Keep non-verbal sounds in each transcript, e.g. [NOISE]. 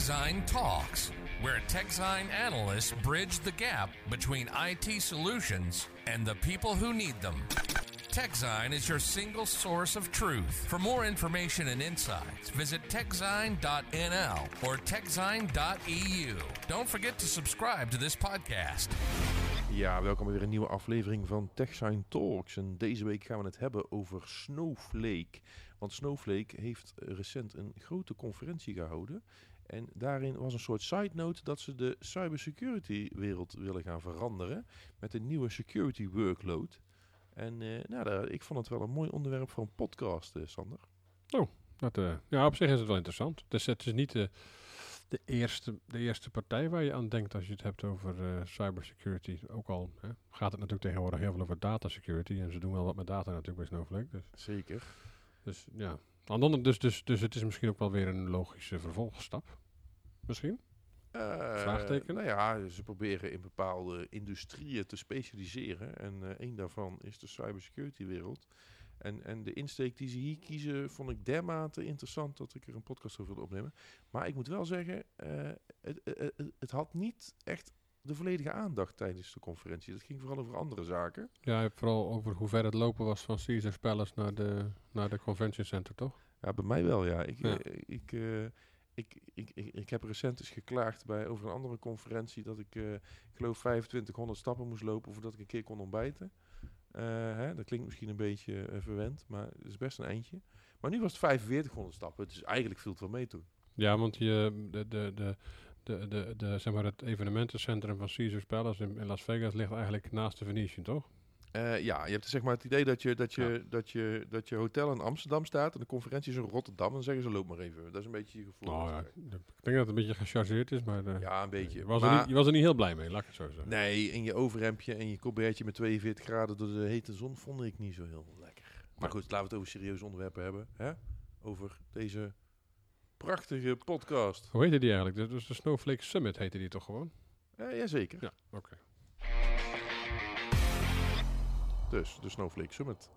TechZine Talks, where TechZine analysts bridge the gap between IT solutions and the people who need them. TechZine is your single source of truth. For more information and insights, visit techzine.nl or techzine.eu. Don't forget to subscribe to this podcast. Ja, welkom bij weer een nieuwe aflevering van TechSign Talks. En deze week gaan we het hebben over Snowflake. Want Snowflake heeft recent een grote conferentie gehouden. En daarin was een soort side note dat ze de cybersecurity wereld willen gaan veranderen. Met een nieuwe security workload. En eh, nou, daar, ik vond het wel een mooi onderwerp voor een podcast, eh, Sander. Oh, dat, eh, ja, op zich is het wel interessant. Dus het is niet de, de, eerste, de eerste partij waar je aan denkt als je het hebt over cybersecurity. Ook al hè, gaat het natuurlijk tegenwoordig heel veel over data security. En ze doen wel wat met data natuurlijk bij Snowflake. Dus, Zeker. dus ja. Dus, dus, dus het is misschien ook wel weer een logische vervolgstap. Misschien? Eh, Vraagteken? Nou ja, ze proberen in bepaalde industrieën te specialiseren. En eh één daarvan is de cybersecurity wereld. En, en de insteek die ze hier kiezen, vond ik dermate interessant dat ik er een podcast over wilde opnemen. Maar ik moet wel zeggen, eh, het, het, het- had niet echt de volledige aandacht tijdens de conferentie. Dat ging vooral over andere zaken. Ja, je hebt vooral over hoe ver het lopen was van Caesars Palace naar de, naar de Convention Center, toch? Ja, bij mij wel, ja. Ik, Ja. ik, ik, ik, ik, ik heb recent eens geklaagd bij, over een andere conferentie dat ik, eh, ik geloof, 2500 stappen moest lopen voordat ik een keer kon ontbijten. Eh, hè, dat klinkt misschien een beetje eh, verwend, maar het is best een eindje. Maar nu was het 4500 stappen, dus eigenlijk viel het wel mee toen. Ja, want je, de, de, de, de, de, zeg maar het evenementencentrum van Caesars Palace in, in Las Vegas ligt eigenlijk naast de Venetian, toch? Eh, ja, je hebt zeg maar het idee dat je, dat, je, Ja. dat, je, dat je hotel in Amsterdam staat en de conferentie is in Rotterdam. En dan zeggen ze, loop maar even. Dat is een beetje je gevoel. Nou ja, ik denk dat het een beetje gechargeerd is, maar, eh, ja, een beetje. je, was Maar- er niet, je was er niet heel blij mee, laat ik het zo zeggen. Nee, in je overhemdje en je colbertje met 42 graden door de hete zon vond ik niet zo heel lekker. Maar Ja. goed, laten we het over serieuze onderwerpen hebben. Hè? Over deze prachtige podcast. Hoe heette die eigenlijk? Was de Snowflake Summit, heette die toch gewoon? Ja, jazeker. Ja, oké. Dus, de Snowflake Summit.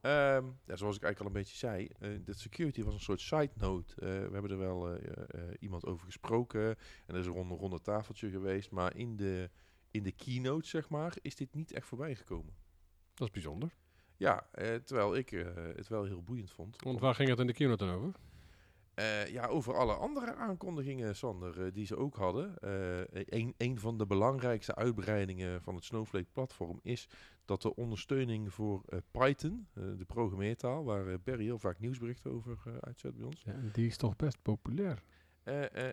Ehm, ja, zoals ik eigenlijk al een beetje zei, de security was een soort side note. Eh, we hebben er wel eh, iemand over gesproken en er is een ronde, ronde tafeltje geweest. Maar in de, in de keynote, zeg maar, is dit niet echt voorbij gekomen. Dat is bijzonder. Ja, terwijl ik het wel heel boeiend vond. Want waar ging het in de keynote dan over? Ja, over alle andere aankondigingen, Sander, die ze ook hadden. Eh, een, een van de belangrijkste uitbreidingen van het Snowflake-platform is dat de ondersteuning voor eh, Python, eh, de programmeertaal, waar eh, Barry heel vaak nieuwsberichten over uitzet bij ons. Ja, die is toch best populair.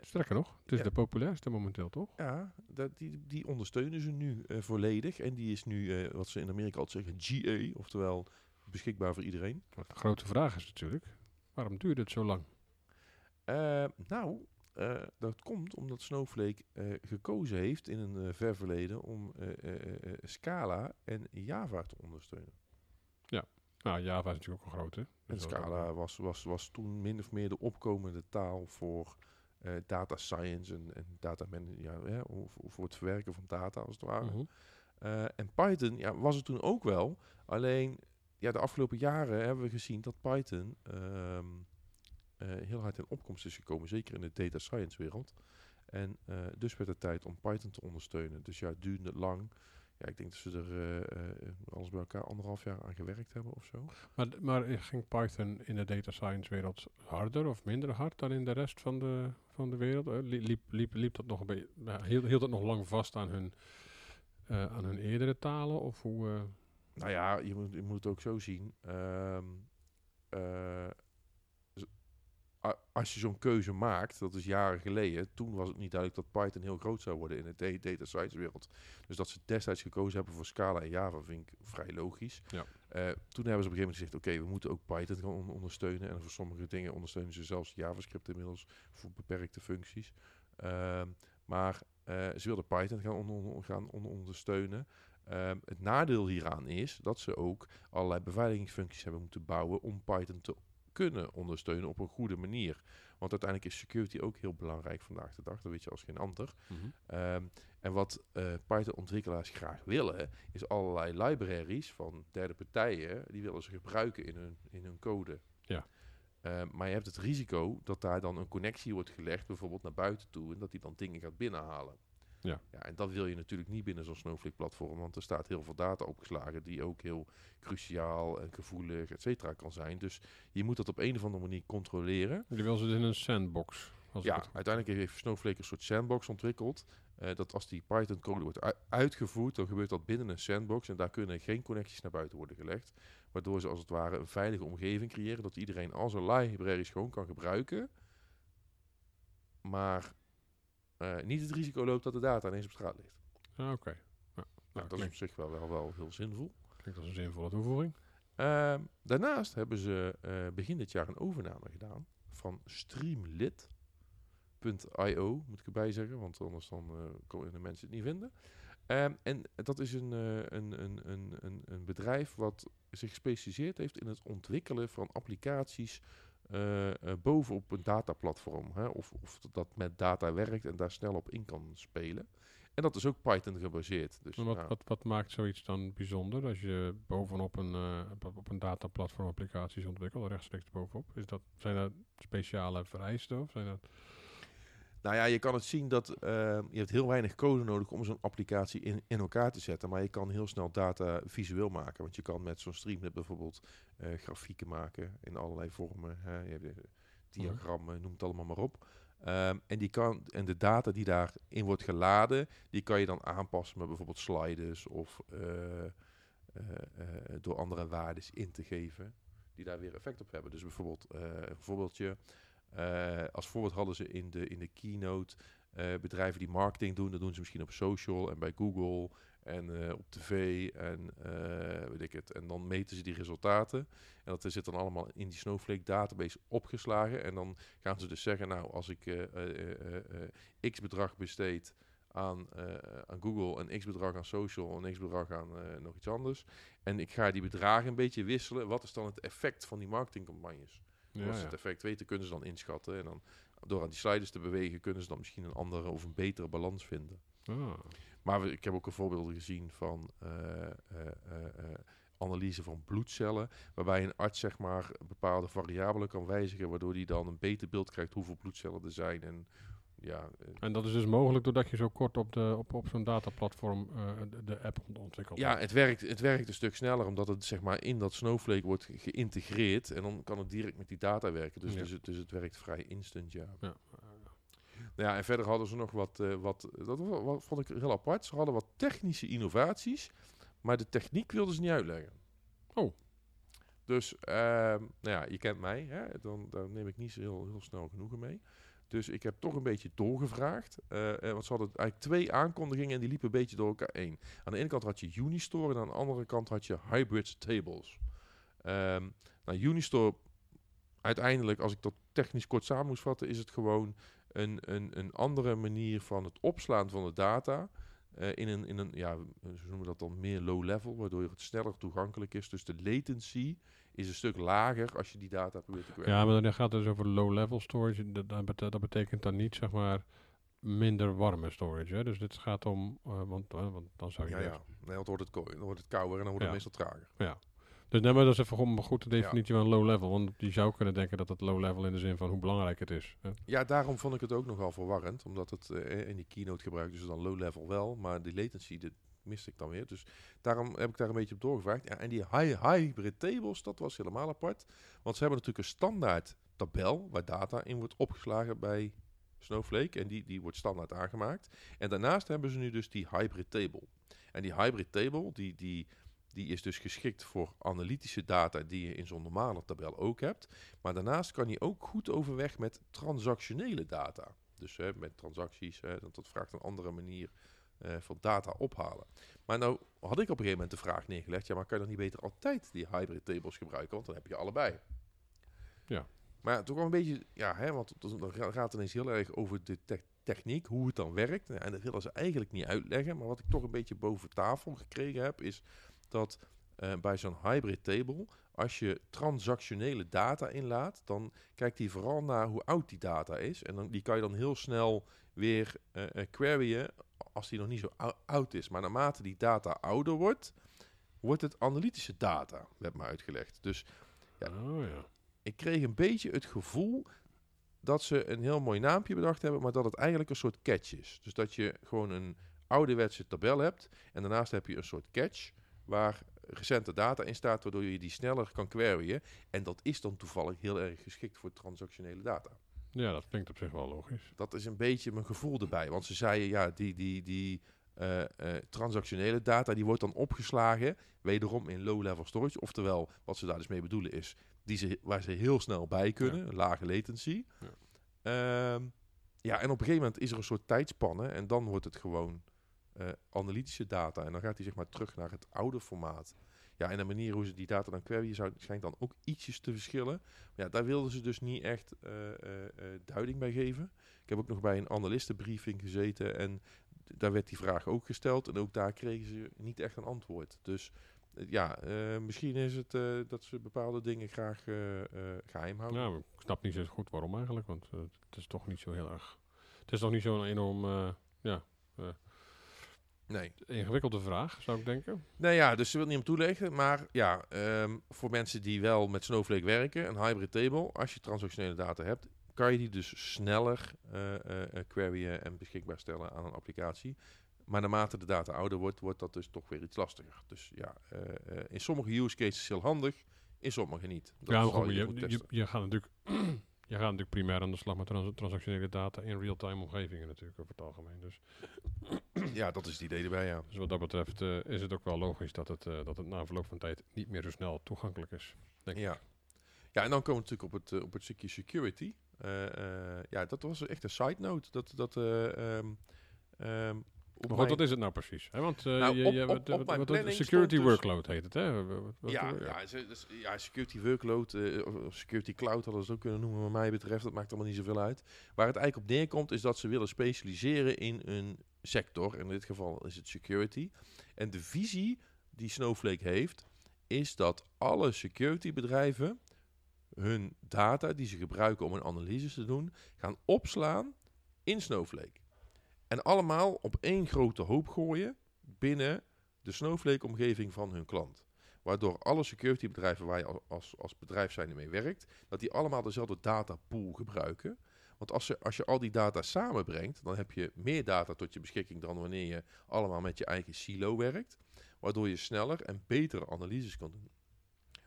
Sterker nog, het is Ja. de populairste momenteel, toch? ja, dat, die, die ondersteunen ze nu volledig. En die is nu, wat ze in Amerika altijd zeggen, GA, oftewel beschikbaar voor iedereen. Wat de grote vraag is natuurlijk, waarom duurde het zo lang? Nou, eh, dat komt omdat Snowflake eh, gekozen heeft in een eh, ver verleden om Scala en Java te ondersteunen. Nou, Java is natuurlijk ook een grote. En Dus Scala was, was, was toen min of meer de opkomende taal voor data science en, en data man, ja, hè, voor, voor het verwerken van data als het ware. Mhm. En Python ja, was het toen ook wel. Alleen ja, de afgelopen jaren hebben we gezien dat Python ehm, eh, heel hard in opkomst is gekomen. Zeker in de data science wereld. En eh, dus werd het tijd om Python te ondersteunen. Dus ja, het duurde lang. Ja, ik denk dat ze er eh, eh, alles bij elkaar anderhalf jaar aan gewerkt hebben of zo. Maar, maar ging Python in de data science wereld harder of minder hard dan in de rest van de, van de wereld? Eh, li- Liep, liep, liep dat nog een beetje, hield, hield dat nog lang vast aan hun, eh, aan hun eerdere talen? Of hoe, eh, Nou ja, je moet, je moet het ook zo zien. Ehm, eh, a- als je zo'n keuze maakt, dat is jaren geleden, toen was het niet duidelijk dat Python heel groot zou worden in de da- data science wereld. Dus dat ze destijds gekozen hebben voor Scala en Java vind ik vrij logisch. Ja. Eh, toen hebben ze op een gegeven moment gezegd, oké, we moeten ook Python gaan on- ondersteunen. En voor sommige dingen ondersteunen ze zelfs JavaScript inmiddels voor beperkte functies. Ehm, maar eh, ze wilden Python gaan, on- gaan on- ondersteunen. Ehm, het nadeel hieraan is dat ze ook allerlei beveiligingsfuncties hebben moeten bouwen om Python te kunnen ondersteunen op een goede manier. Want uiteindelijk is security ook heel belangrijk vandaag de dag. Dat weet je als geen ander. Ehm, en wat eh, Python-ontwikkelaars graag willen, is allerlei libraries van derde partijen. Die willen ze gebruiken in hun, in hun code. Ja. Eh, maar je hebt het risico dat daar dan een connectie wordt gelegd, bijvoorbeeld naar buiten toe, en dat die dan dingen gaat binnenhalen. Ja. ja en dat wil je natuurlijk niet binnen zo'n Snowflake-platform, want er staat heel veel data opgeslagen die ook heel cruciaal en gevoelig, et cetera, kan zijn. Dus je moet dat op een of andere manier controleren. Je wil ze in een sandbox. Als Ja, het- uiteindelijk heeft Snowflake een soort sandbox ontwikkeld. eh, dat als die Python code wordt ui- uitgevoerd, dan gebeurt dat binnen een sandbox. En daar kunnen geen connecties naar buiten worden gelegd. Waardoor ze als het ware een veilige omgeving creëren. Dat iedereen al zijn libraries gewoon kan gebruiken. Maar eh, niet het risico loopt dat de data ineens op straat ligt. Ah, Oké. Nou, nou, dat is op klinkt, zich wel, wel, wel heel zinvol. klinkt als een zinvolle toevoeging. Ehm, daarnaast hebben ze eh, begin dit jaar een overname gedaan van Streamlit.io, moet ik erbij zeggen, want anders dan, eh, kunnen de mensen het niet vinden. Ehm, en dat is een, een, een, een, een, een bedrijf wat zich gespecialiseerd heeft in het ontwikkelen van applicaties bovenop een dataplatform. Hè, of, of dat met data werkt en daar snel op in kan spelen. En dat is ook Python gebaseerd. Dus, wat, nou, wat, wat maakt zoiets dan bijzonder als je bovenop een, eh, op een dataplatform applicaties ontwikkelt, rechtstreeks bovenop? Is dat, zijn dat speciale vereisten of zijn dat... Nou ja, je kan het zien dat eh, je hebt heel weinig code nodig om zo'n applicatie in, elkaar te zetten. Maar je kan heel snel data visueel maken. Want je kan met zo'n Streamlit bijvoorbeeld eh, grafieken maken in allerlei vormen. Hè. Je hebt, eh, diagrammen, noem het allemaal maar op. Ehm, en, die kan, en de data die daarin wordt geladen, die kan je dan aanpassen met bijvoorbeeld sliders of door andere waarden in te geven die daar weer effect op hebben. Dus bijvoorbeeld een voorbeeldje. Eh, als voorbeeld hadden ze in de, in de keynote eh, bedrijven die marketing doen. Dat doen ze misschien op social en bij Google en eh, op tv en weet ik het. En dan meten ze die resultaten. En dat zit dan allemaal in die Snowflake database opgeslagen. En dan gaan ze dus zeggen, nou als ik x bedrag besteed aan, aan Google en x bedrag aan social en x bedrag aan nog iets anders. En ik ga die bedragen een beetje wisselen. Wat is dan het effect van die marketingcampagnes? Ja, Als ze het effect weten, kunnen ze dan inschatten. En dan door aan die sliders te bewegen, kunnen ze dan misschien een andere of een betere balans vinden. Ah, Maar we- ik heb ook een voorbeeld gezien van eh, eh, eh, analyse van bloedcellen. Waarbij een arts zeg maar bepaalde variabelen kan wijzigen. Waardoor die dan een beter beeld krijgt hoeveel bloedcellen er zijn. En ja, eh, En dat is dus mogelijk doordat je zo kort op, de, op, op zo'n dataplatform eh, de, de app ont- ontwikkelt. Ja, het werkt, het werkt een stuk sneller omdat het zeg maar in dat Snowflake wordt ge- geïntegreerd en dan kan het direct met die data werken. Dus, Ja. dus, het, dus het werkt vrij instant, ja. Ja. Nou ja, en verder hadden ze nog wat, eh, wat dat wa- wa- vond ik heel apart. Ze hadden wat technische innovaties, maar de techniek wilden ze niet uitleggen. Oh. Dus, ehm, nou ja, je kent mij, hè? Dan, daar neem ik niet zo heel, heel snel genoegen mee. Dus ik heb toch een beetje doorgevraagd. eh, eh, want ze hadden eigenlijk twee aankondigingen en die liepen een beetje door elkaar heen. Aan de ene kant had je Unistore en aan de andere kant had je Hybrid Tables. Ehm nou, Unistore, uiteindelijk, als ik dat technisch kort samen moest vatten, is het gewoon een, een, een andere manier van het opslaan van de data. eh, in een, in een, ja, ze noemen dat dan meer low level, waardoor het sneller toegankelijk is. Dus de latency is een stuk lager als je die data probeert te query. Ja, maar dan gaat het dus over low-level storage. Dat, dat, bete- dat betekent dan niet, zeg maar, minder warme storage. Hè? Dus dit gaat om, eh, want, eh, want dan zou je... ja, ja. Nee, want wordt het, dan wordt het kouder en dan wordt Ja. het meestal trager. Dus nee, maar dat is even gewoon een goede definitie van low-level. Want je zou kunnen denken dat het low-level in de zin van hoe belangrijk het is. hè. Ja, daarom vond ik het ook nogal verwarrend. Omdat het eh, in die keynote gebruikten ze dan low level wel. Maar die latency, dit miste ik dan weer. Dus daarom heb ik daar een beetje op doorgevraagd. Ja, en die high, hybrid tables, dat was helemaal apart. Want ze hebben natuurlijk een standaard tabel waar data in wordt opgeslagen bij Snowflake. En die, die wordt standaard aangemaakt. En daarnaast hebben ze nu dus die hybrid table. En die hybrid table, die, die, die is dus geschikt voor analytische data die je in zo'n normale tabel ook hebt. Maar daarnaast kan je ook goed overweg met transactionele data. Dus hè, met transacties, hè, dat, dat vraagt een andere manier eh, van data ophalen. Maar nou had ik op een gegeven moment de vraag neergelegd, ja, maar kan je dan niet beter altijd die hybrid tables gebruiken, want dan heb je allebei. Ja. Maar toch wel een beetje, ja, hè, want dan ga- gaat het ineens heel erg over de te- techniek, hoe het dan werkt. En dat willen ze eigenlijk niet uitleggen, maar wat ik toch een beetje boven tafel gekregen heb, is dat eh, bij zo'n hybrid table, als je transactionele data inlaat, dan kijkt hij vooral naar hoe oud die data is. En dan, die kan je dan heel snel weer eh, queryen als die nog niet zo ou- oud is. Maar naarmate die data ouder wordt, wordt het analytische data, werd me uitgelegd. Dus Ja. Oh ja. ik kreeg een beetje het gevoel dat ze een heel mooi naampje bedacht hebben, maar dat het eigenlijk een soort catch is. Dus dat je gewoon een ouderwetse tabel hebt en daarnaast heb je een soort catch waar recente data in staat, waardoor je die sneller kan queryen. En dat is dan toevallig heel erg geschikt voor transactionele data. Ja, dat klinkt op zich wel logisch. Dat is een beetje mijn gevoel erbij. Want ze zeiden, ja, die, die, die eh, eh, transactionele data, die wordt dan opgeslagen, wederom in low-level storage. Oftewel, wat ze daar dus mee bedoelen is, die ze, waar ze heel snel bij kunnen, lage latency. Ja. Ehm, ja, en op een gegeven moment is er een soort tijdspanne en dan wordt het gewoon eh, analytische data. En dan gaat hij zeg maar terug naar het oude formaat. Ja, en de manier hoe ze die data dan queryen zou, schijnt dan ook ietsjes te verschillen. Maar ja, daar wilden ze dus niet echt eh, eh, eh, duiding bij geven. Ik heb ook nog bij een analistenbriefing gezeten en daar werd die vraag ook gesteld. En ook daar kregen ze niet echt een antwoord. Dus ja, misschien is het dat ze bepaalde dingen graag eh, eh, geheim houden. Ja, ik snap niet zo goed waarom eigenlijk, want het is toch niet zo heel erg... Het is toch niet zo'n enorm ja, Nee. ingewikkelde vraag, zou ik denken. Nou ja, dus ze wil niet om toeleggen. Maar ja, ehm, voor mensen die wel met Snowflake werken, een hybrid table, als je transactionele data hebt, kan je die dus sneller eh, queryen en beschikbaar stellen aan een applicatie. Maar naarmate de data ouder wordt, wordt dat dus toch weer iets lastiger. Dus ja, in sommige use cases heel handig, in sommige niet. Dat ja, maar je je, je, je gaat natuurlijk... Je gaat natuurlijk primair aan de slag met trans- transactionele data in real-time omgevingen natuurlijk over het algemeen. Dus, [CLEARS THROAT] Ja, dat is het idee erbij, ja. dus wat dat betreft eh, is het ook wel logisch dat het, eh, dat het na verloop van tijd niet meer zo snel toegankelijk is. Denk ik. Ja. ja, en dan komen we natuurlijk op het, eh, op het stukje security. Ja, dat was echt een side note. Dat, dat, eh, ehm, ehm, Maar goed, wat is het nou precies? Hè? Want Nou, je, op- je, op- wat, op wat- mijn wat- planning security dus- workload heet het, hè? Wat- ja, ja. dus- ja, security workload, eh, of- security cloud hadden ze het ook kunnen noemen wat mij betreft. Dat maakt allemaal niet zoveel uit. Waar het eigenlijk op neerkomt is dat ze willen specialiseren in een sector. In dit geval is het security. En de visie die Snowflake heeft, is dat alle security bedrijven hun data die ze gebruiken om een analyse te doen, gaan opslaan in Snowflake. En allemaal op één grote hoop gooien binnen de Snowflake-omgeving van hun klant. Waardoor alle security bedrijven waar je al- als, als bedrijf zijn mee werkt, dat die allemaal dezelfde datapool gebruiken. Want als je, als je al die data samenbrengt, dan heb je meer data tot je beschikking dan wanneer je allemaal met je eigen silo werkt. Waardoor je sneller en betere analyses kan doen.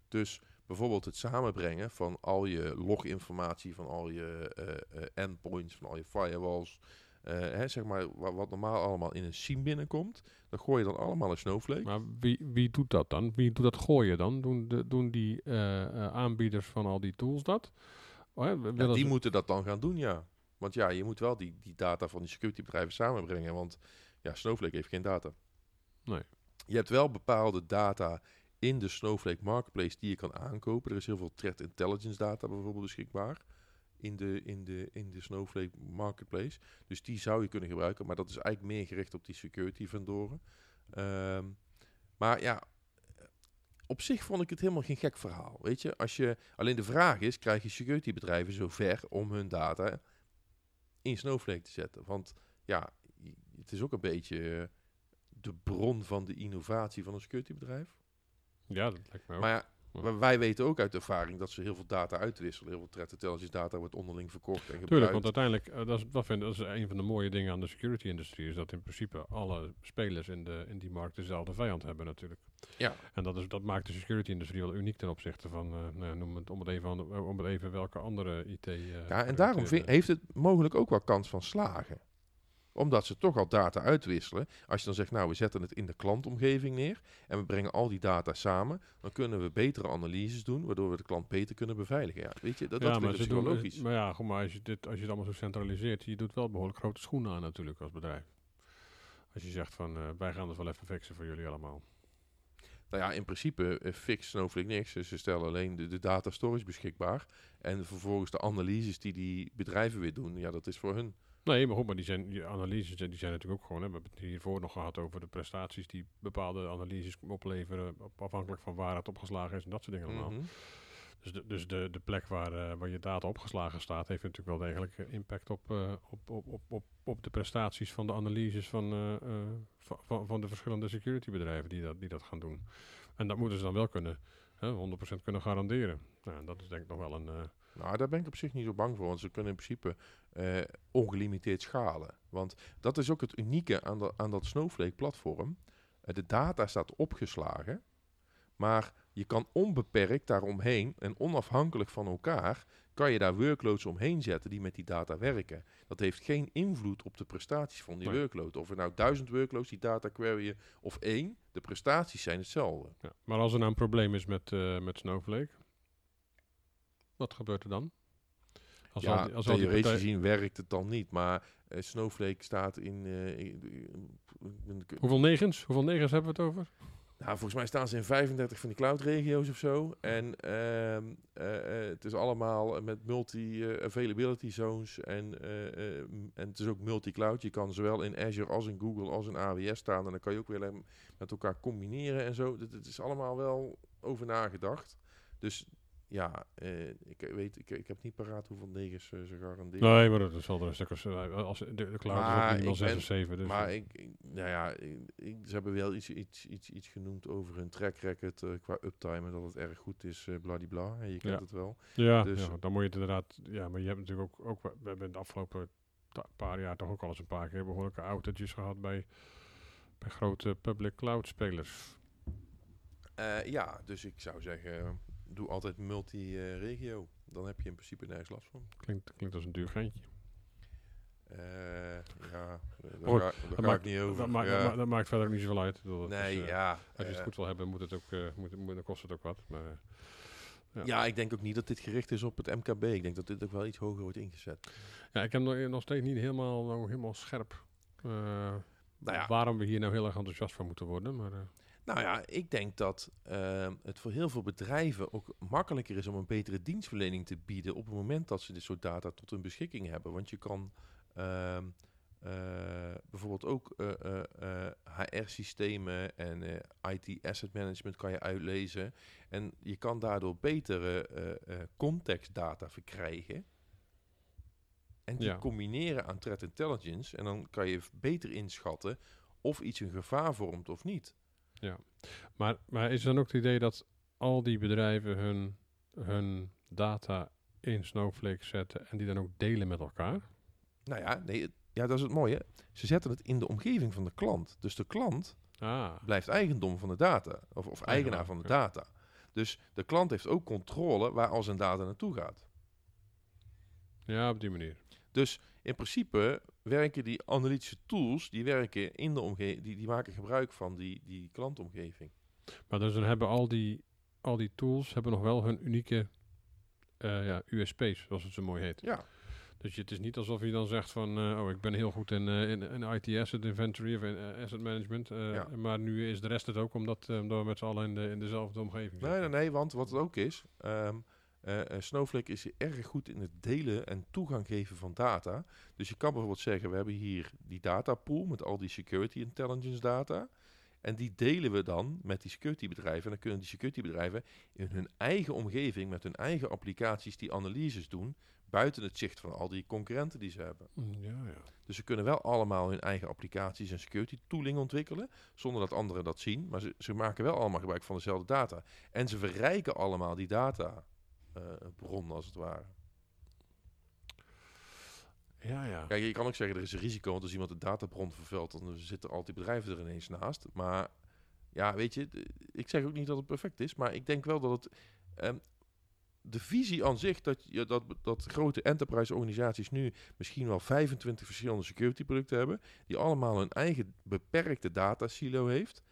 Dus bijvoorbeeld het samenbrengen van al je loginformatie, van al je eh, eh, endpoints, van al je firewalls. Eh, hè, zeg maar, wa- wat normaal allemaal in een SIEM binnenkomt, dat gooi je dan allemaal in Snowflake. Maar wie, wie doet dat dan? Wie doet dat gooien dan? Doen, de, doen die eh, eh, aanbieders van al die tools dat? Oh, hè, Ja, willen die ze- moeten dat dan gaan doen, ja. Want ja, je moet wel die, die data van die security bedrijven samenbrengen. Want ja, Snowflake heeft geen data. Nee. Je hebt wel bepaalde data in de Snowflake Marketplace die je kan aankopen. Er is heel veel threat intelligence data bijvoorbeeld beschikbaar in de, in de, in de Snowflake Marketplace. Dus die zou je kunnen gebruiken. Maar dat is eigenlijk meer gericht op die security vendoren. Ehm, maar ja, op zich vond ik het helemaal geen gek verhaal. Weet je, als je alleen de vraag is, krijg je security bedrijven zover om hun data in Snowflake te zetten? Want ja, het is ook een beetje eh, de bron van de innovatie van een security bedrijf. Ja, dat lijkt me ook. Maar Ja. Maar wij weten ook uit ervaring dat ze heel veel data uitwisselen. Heel veel threat intelligence data wordt onderling verkocht en gebruikt. Tuurlijk, want uiteindelijk, eh, dat, is, dat, vind, dat is een van de mooie dingen aan de security-industrie, is dat in principe alle spelers in, de, in die markt dezelfde vijand hebben natuurlijk. Ja. En dat, is, dat maakt de security-industrie wel uniek ten opzichte van, eh, nou, noem het, om, het even, om het even welke andere IT... eh, Ja, en daarom vind- heeft het mogelijk ook wel kans van slagen. Omdat ze toch al data uitwisselen. Als je dan zegt, nou, we zetten het in de klantomgeving neer en we brengen al die data samen, dan kunnen we betere analyses doen, waardoor we de klant beter kunnen beveiligen. Ja, weet je, dat, dat ja, maar, wel doen, logisch. maar ja, goed, maar als je, dit, als je het allemaal zo centraliseert, je doet wel behoorlijk grote schoenen aan natuurlijk als bedrijf. Als je zegt van, eh, wij gaan het wel even fixen voor jullie allemaal. Nou ja, in principe uh, fixt Snowflake niks. Dus Ze stellen alleen de, de data storage beschikbaar. En vervolgens de analyses die die bedrijven weer doen, ja, dat is voor hun. Nee, maar goed, maar die, zijn, die analyses die zijn natuurlijk ook gewoon... Hè, we hebben het hiervoor nog gehad over de prestaties die bepaalde analyses opleveren... op- afhankelijk van waar het opgeslagen is en dat soort dingen allemaal. Mhm. Dus, de, dus de, de plek waar, eh, waar je data opgeslagen staat... heeft natuurlijk wel degelijk eh, impact op, eh, op, op, op, op, op de prestaties van de analyses van, van, van, de verschillende securitybedrijven die dat, die dat gaan doen. En dat moeten ze dan wel kunnen hè, 100% kunnen garanderen. Nou, dat is denk ik nog wel een... Nou, daar ben ik op zich niet zo bang voor, want ze kunnen in principe ongelimiteerd schalen. Want dat is ook het unieke aan, dat aan dat Snowflake-platform. De data staat opgeslagen, maar je kan onbeperkt daaromheen en onafhankelijk van elkaar, kan je daar workloads omheen zetten die met die data werken. Dat heeft geen invloed op de prestaties van die Nee. workload. Of er nou duizend workloads die data queryen of één, de prestaties zijn hetzelfde. ja. Maar als er nou een probleem is met, eh, met Snowflake, wat gebeurt er dan? Als ja, al die, als theoretisch partij- gezien werkt het dan niet, maar eh, Snowflake staat in... eh, in- in- in- Hoeveel negens? Hoeveel negens hebben we het over? Nou, volgens mij staan ze in 35 van die cloud-regio's of zo. En ehm, eh, eh, het is allemaal met multi-availability zones en, eh, eh, m- en het is ook multi-cloud. Je kan zowel in Azure als in Google als in AWS staan en dan kan je ook weer met elkaar combineren en zo. Het is allemaal wel over nagedacht. Dus ja, eh, ik weet, ik, ik heb niet paraat hoeveel negers eh, ze garanderen. Nee, maar dat is wel een stuk als, eh, als de, de cloud is ook minimaal ik 6 ben- of 7. Dus maar ik, ik- nou ja, ik- ze hebben wel iets, iets, iets, iets genoemd over hun track record qua uptime en dat het erg goed is, bladibla. En je kent Ja. het wel. ja, dus- ja, dan moet je het inderdaad... Ja, maar je hebt natuurlijk ook... ook we hebben de afgelopen paar jaar toch ook al eens een paar keer behoorlijke outages gehad bij, bij grote public cloud spelers. Ja, dus ik zou zeggen, doe altijd multi-regio. Dan heb je in principe nergens last van. Klinkt, klinkt als een duur geintje. Eh, ja, daar ga, dat maakt- niet over. Dat, maakt, ja. dat, ma- dat maakt verder niet zoveel uit. Dat nee, is, eh, ja. Als je het eh, goed wil hebben, moet het ook, moet, moet, dan kost het ook wat. Maar, ja. ja, ik denk ook niet dat dit gericht is op het MKB. Ik denk dat dit ook wel iets hoger wordt ingezet. ja, ik heb nog, nog steeds niet helemaal, nou, helemaal scherp Nou ja. waarom we hier nou heel erg enthousiast van moeten worden. Maar, Nou ja, ik denk dat ehm, het voor heel veel bedrijven ook makkelijker is om een betere dienstverlening te bieden op het moment dat ze dit soort data tot hun beschikking hebben. Want je kan ehm, eh, bijvoorbeeld ook eh, HR-systemen en eh, IT-asset management kan je uitlezen. En je kan daardoor betere eh, eh, contextdata verkrijgen. En die Ja. combineren aan threat intelligence. En dan kan je beter inschatten of iets een gevaar vormt of niet. Maar, maar is dan ook het idee dat al die bedrijven hun, hun data in Snowflake zetten en die dan ook delen met elkaar? Nou ja, nee, ja, dat is het mooie. Ze zetten het in de omgeving van de klant. Dus de klant Ah, blijft eigendom van de data. Of, of eigenaar van de ja. data. Dus de klant heeft ook controle waar al zijn data naartoe gaat. ja, op die manier. Dus in principe werken die analytische tools, die werken in de omgeving, die, die maken gebruik van die, die klantomgeving. Maar dus dan hebben al die, al die tools hebben nog wel hun unieke eh, ja, USP's, zoals het zo mooi heet. Ja, Dus je, het is niet alsof je dan zegt van, eh, oh, ik ben heel goed in, eh, in, in IT asset inventory of in asset management, Ja. maar nu is de rest het ook omdat, omdat we met z'n allen in, de, in dezelfde omgeving nee, nee, nee, want wat het ook is, ehm, eh, Snowflake is erg goed in het delen en toegang geven van data. Dus je kan bijvoorbeeld zeggen, we hebben hier die datapool met al die security intelligence data. En die delen we dan met die security bedrijven. En dan kunnen die security bedrijven in hun eigen omgeving, met hun eigen applicaties, die analyses doen. Buiten het zicht van al die concurrenten die ze hebben. Mm, Ja, ja. Dus ze kunnen wel allemaal hun eigen applicaties en security tooling ontwikkelen. Zonder dat anderen dat zien. Maar ze, ze maken wel allemaal gebruik van dezelfde data. En ze verrijken allemaal die data bron als het ware. Ja, ja. Kijk, je kan ook zeggen er is een risico. Want als iemand de databron vervuilt, dan zitten al die bedrijven er ineens naast. Maar ja, weet je, ik zeg ook niet dat het perfect is. Maar ik denk wel dat het... ehm, de visie aan zich dat, je, dat, dat grote enterprise organisaties nu misschien wel 25 verschillende security producten hebben, die allemaal hun eigen beperkte datasilo heeft.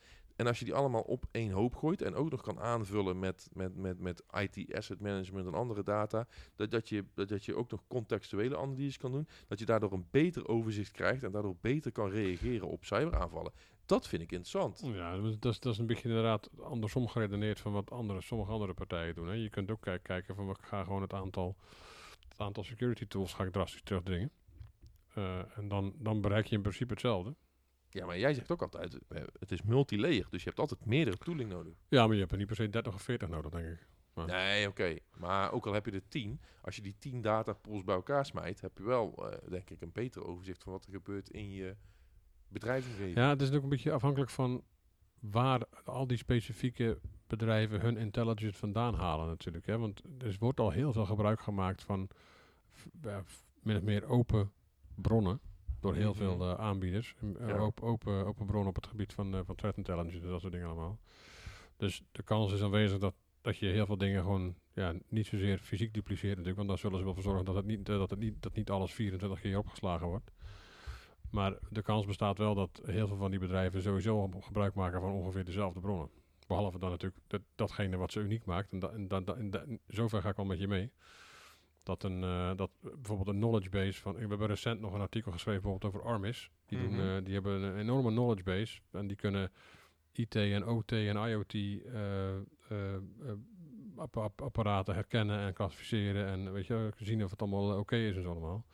En als je die allemaal op één hoop gooit en ook nog kan aanvullen met, met, met, met IT asset management en andere data, dat, dat, je, dat, dat je ook nog contextuele analyses kan doen, dat je daardoor een beter overzicht krijgt en daardoor beter kan reageren op cyberaanvallen. Dat vind ik interessant. Ja, dat is, dat is- een beetje inderdaad andersom geredeneerd van wat andere, sommige andere partijen doen. Hè. Je kunt ook kijk- kijken van, ik ga gewoon het aantal, het aantal security tools ga ik drastisch terugdringen. Eh, en dan, dan bereik je in principe hetzelfde. Ja, maar jij zegt ook altijd, eh, het is multilayer, dus je hebt altijd meerdere tooling nodig. Ja, maar je hebt er niet per se 30 of 40 nodig, denk ik. Ja. Nee, oké. Maar ook al heb je er tien, als je die tien datapools bij elkaar smijt, heb je wel, eh, denk ik, een beter overzicht van wat er gebeurt in je bedrijfsomgeving. Ja, het is ook een beetje afhankelijk van waar al die specifieke bedrijven hun intelligence vandaan halen natuurlijk. Hè? Want er wordt al heel veel gebruik gemaakt van ja, min of meer open bronnen door heel Mhm. veel eh, aanbieders. En, eh, Ja. open, open bronnen op het gebied van, eh, van threat intelligence en dat soort dingen allemaal. Dus de kans is aanwezig dat, dat je heel veel dingen gewoon ja, niet zozeer fysiek dupliceert natuurlijk. Want dan zullen ze wel voor zorgen dat, het niet, dat, het niet, dat niet alles 24 keer opgeslagen wordt. Maar de kans bestaat wel dat heel veel van die bedrijven sowieso gebruik maken van ongeveer dezelfde bronnen. Behalve dan natuurlijk dat, datgene wat ze uniek maakt. En, da, en, da, da- en da- en zover ga ik wel met je mee. Dat, een, eh, dat bijvoorbeeld een knowledge base van. We hebben recent nog een artikel geschreven bijvoorbeeld over Armis. Die, doen, Mhm. eh, die hebben een enorme knowledge base. En die kunnen IT en OT en IoT eh, appa- app- apparaten herkennen en klassificeren. En weet je, zien of het allemaal oké is en zo allemaal.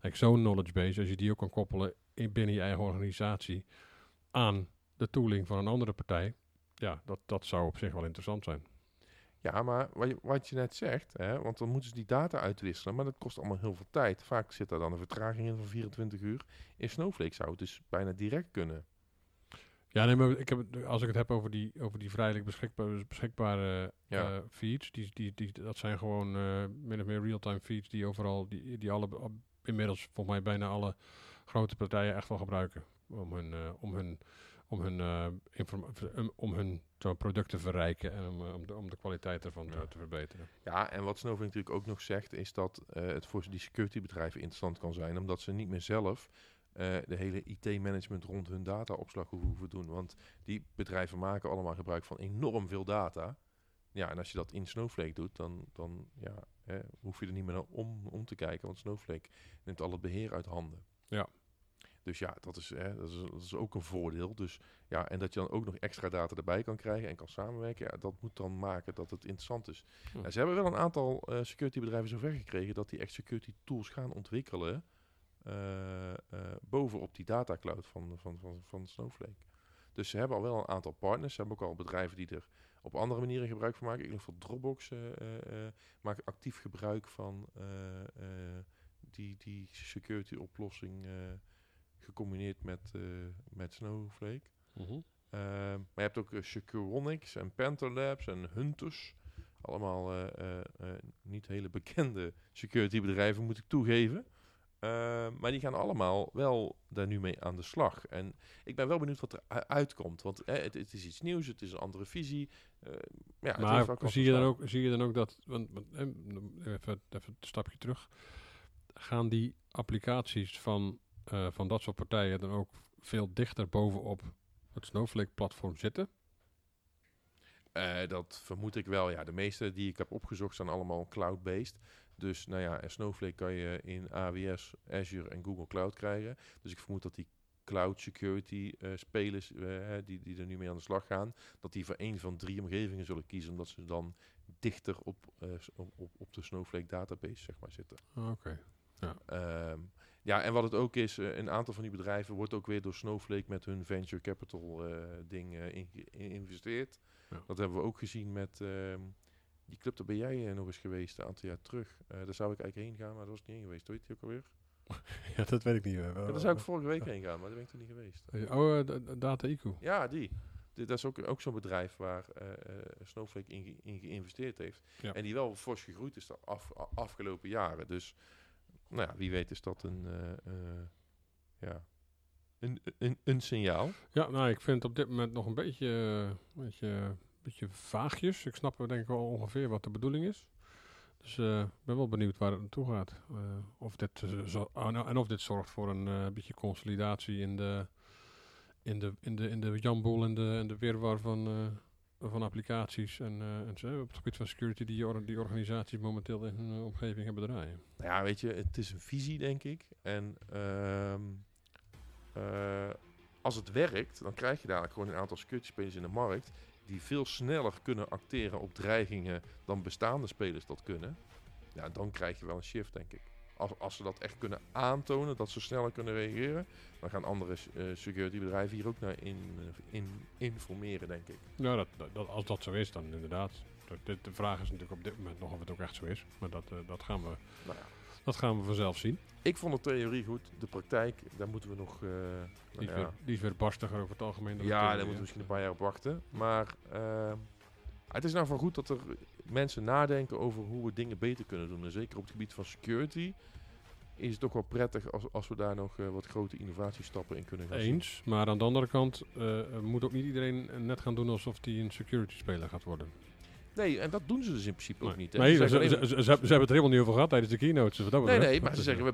Kijk, zo'n knowledge base, als je die ook kan koppelen in, binnen je eigen organisatie aan de tooling van een andere partij. Ja, dat, dat zou op zich wel interessant zijn. Ja, maar wat je, wat je net zegt, hè, want dan moeten ze die data uitwisselen, maar dat kost allemaal heel veel tijd. Vaak zit daar dan een vertraging in van 24 uur. In Snowflake zou het dus bijna direct kunnen. Ja, nee, maar ik heb, als ik het heb over die, over die vrijelijk beschikbare, beschikbare Ja. eh, feeds, die, die, die, dat zijn gewoon eh min of meer real-time feeds die overal, die, die alle, inmiddels volgens mij bijna alle grote partijen echt wel gebruiken. Om hun, eh, om hun, om hun, um, om hun product te verrijken en om, eh, om, de, om de kwaliteit ervan te verbeteren. Ja, en wat Snowflake natuurlijk ook nog zegt, is dat het voor die security bedrijven interessant kan zijn, omdat ze niet meer zelf de hele IT-management rond hun dataopslag hoeven doen. Want die bedrijven maken allemaal gebruik van enorm veel data. Ja, en als je dat in Snowflake doet, dan, dan ja, hè, hoef je er niet meer om, om te kijken, want Snowflake neemt al het beheer uit handen. Ja. Dus ja, dat is, hè, dat, is, dat is ook een voordeel. Dus ja, en dat je dan ook nog extra data erbij kan krijgen en kan samenwerken, ja, dat moet dan maken dat het interessant is. Hm. En ze hebben wel een aantal eh security bedrijven zover gekregen dat die echt security tools gaan ontwikkelen eh, eh, bovenop die data cloud van, van, van, van Snowflake. Dus ze hebben al wel een aantal partners. Ze hebben ook al bedrijven die er op andere manieren gebruik van maken. Ik geloof dat Dropbox maakt actief gebruik van die, die security oplossing gecombineerd met, eh, met Snowflake. Mhm. Uh, maar je hebt ook uh, Securonics en Panther Labs en Hunters. Allemaal niet hele bekende security bedrijven, moet ik toegeven. maar die gaan allemaal wel daar nu mee aan de slag. En ik ben wel benieuwd wat er uitkomt. Want het, het, is iets nieuws, het is een andere visie. Uh, ja, maar zie je, dan ook, zie je dan ook dat, want, want even, even een stapje terug, gaan die applicaties van, uh, van dat soort partijen dan ook veel dichter bovenop het Snowflake-platform zitten? Uh, dat vermoed ik wel. Ja, de meeste die ik heb opgezocht zijn allemaal cloud-based. Dus nou ja, Snowflake kan je in AWS, Azure en Google Cloud krijgen. Dus ik vermoed dat die cloud security uh, spelers uh, die, die er nu mee aan de slag gaan, dat die voor een van drie omgevingen zullen kiezen, omdat ze dan dichter op, uh, op, op de Snowflake database zeg maar, zitten. Oké. Okay. Ja. Um, ja, en wat het ook is, uh, een aantal van die bedrijven wordt ook weer door Snowflake met hun venture capital uh, ding uh, geïnvesteerd. Ja. Dat hebben we ook gezien met uh, die club, daar ben jij nog eens geweest een aantal jaar terug. Daar zou ik eigenlijk heen gaan, maar dat was niet heen geweest. Weet je ook alweer? [LAUGHS] ja, dat weet ik niet. Ja, daar zou ik vorige week heen gaan, maar daar ben ik toen niet geweest. Oh, Data IQ. Ja, die. Dat is ook, ook zo'n bedrijf waar uh, Snowflake in, ge in, geïnvesteerd heeft. Ja. En die wel fors gegroeid is de af, afgelopen jaren. Dus nou ja, wie weet is dat een, uh, uh, ja, een, een, een signaal. Ja, nou, ik vind het op dit moment nog een beetje, een beetje, een beetje vaagjes. Ik snap denk ik wel ongeveer wat de bedoeling is. Dus ik uh, ben wel benieuwd waar het naartoe gaat. of dit, zo, en of dit zorgt voor een beetje consolidatie in de, in de, in de, in de jamboel en de, en de weerwar van, van applicaties en, uh, en zo, op het gebied van security die, die organisaties momenteel in hun omgeving hebben draaien. Nou ja, weet je, het is een visie, denk ik. En uh, uh, als het werkt, dan krijg je dadelijk gewoon een aantal security spelers in de markt die veel sneller kunnen acteren op dreigingen dan bestaande spelers dat kunnen. Ja, dan krijg je wel een shift, denk ik. Als, als ze dat echt kunnen aantonen, dat ze sneller kunnen reageren, dan gaan andere uh, security bedrijven hier ook naar in, in, informeren, denk ik. Ja, dat, dat, als dat zo is, dan inderdaad. De, de vraag is natuurlijk op dit moment nog of het ook echt zo is. Maar dat, uh, dat, gaan, we, nou ja. dat gaan we vanzelf zien. Ik vond de theorie goed. De praktijk, daar moeten we nog... Uh, die, is nou weer, die, is weer, barstiger over het algemeen. Ja, daar moeten we misschien een paar jaar op wachten. Maar het is nou van goed dat er mensen nadenken over hoe we dingen beter kunnen doen. En zeker op het gebied van security is het ook wel prettig als, als we daar nog eh, wat grote innovatiestappen in kunnen gaan zien. Eens, maar aan de andere kant eh, moet ook niet iedereen net gaan doen alsof hij een security speler gaat worden. Nee, en dat doen ze dus in principe ook Nee. niet. hè. Nee, Ze ze, zeggen ze, alleen- ze- ze hebben het er helemaal niet over gehad tijdens de keynotes. dus wat dat nee, nee, maar ze Dus, zeggen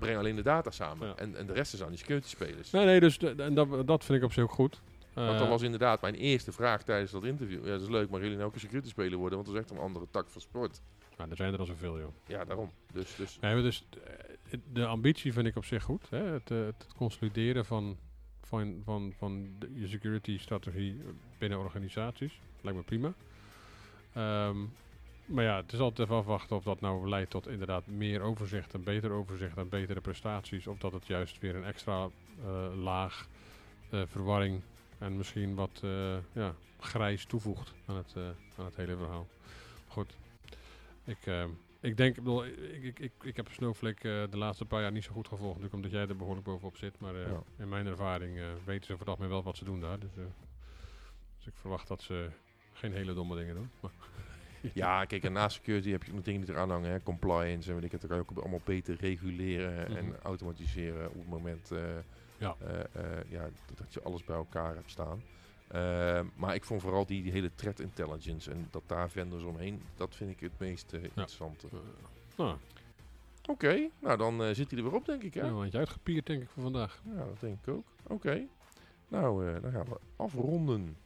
en dat. Want Eh, dat was inderdaad mijn eerste vraag tijdens dat interview. Ja, dat is leuk, maar jullie nou ook een security speler worden? Want dat is echt een andere tak van sport. nou, er zijn er al zoveel, joh. Ja, daarom. Dus, dus Nee, dus eh, de ambitie vind ik op zich goed. Hè? Het, eh, het consolideren van, van, van, van de, je security strategie binnen organisaties lijkt me prima. Ehm, maar ja, het is altijd even afwachten of dat nou leidt tot inderdaad meer overzicht, en beter overzicht en betere prestaties. Of dat het juist weer een extra laag eh, verwarring en misschien wat eh, ja, grijs toevoegt aan het, eh, aan het hele verhaal. Goed, ik, ehm, ik denk, ik, bedoel, ik, ik, ik, ik heb Snowflake eh, de laatste paar jaar niet zo goed gevolgd, natuurlijk omdat jij er behoorlijk bovenop zit. Maar eh, Ja. in mijn ervaring eh, weten ze het algemeen wel wat ze doen daar. Dus, eh, dus ik verwacht dat ze geen hele domme dingen doen. Maar [LAUGHS] ja, kijk, en naast security heb je nog dingen die eraan hangen. Hè? Compliance en weet ik het. Dan kan je ook allemaal beter reguleren en Mhm. automatiseren op het moment eh, Ja. eh, eh, ja, dat- je alles bij elkaar hebt staan. Eh, maar ik vond vooral die, die hele threat intelligence en dat daar vendors omheen, dat vind ik het meest eh, interessante. nou, Oké, nou dan zit hij er weer op, denk ik. Hè? ja. een handje uitgepierd denk ik voor vandaag. Ja, dat denk ik ook. Oké. Nou, dan gaan we afronden.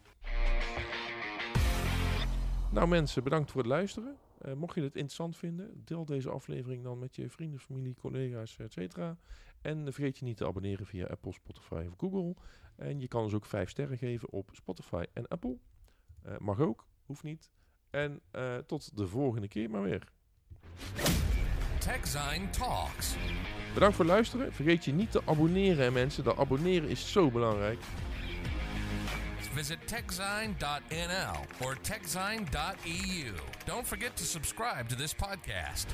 Nou mensen, bedankt voor het luisteren. Mocht je het interessant vinden, deel deze aflevering dan met je vrienden, familie, collega's, et cetera. En vergeet je niet te abonneren via Apple, Spotify of Google. En je kan ons ook 5 sterren geven op Spotify en Apple. Eh, mag ook, hoeft niet. En eh, tot de volgende keer maar weer. TechZine Talks. Bedankt voor het luisteren. Vergeet je niet te abonneren, mensen. Dat abonneren is zo belangrijk. Visit techzine.nl or techzine.eu. Don't forget to subscribe to this podcast.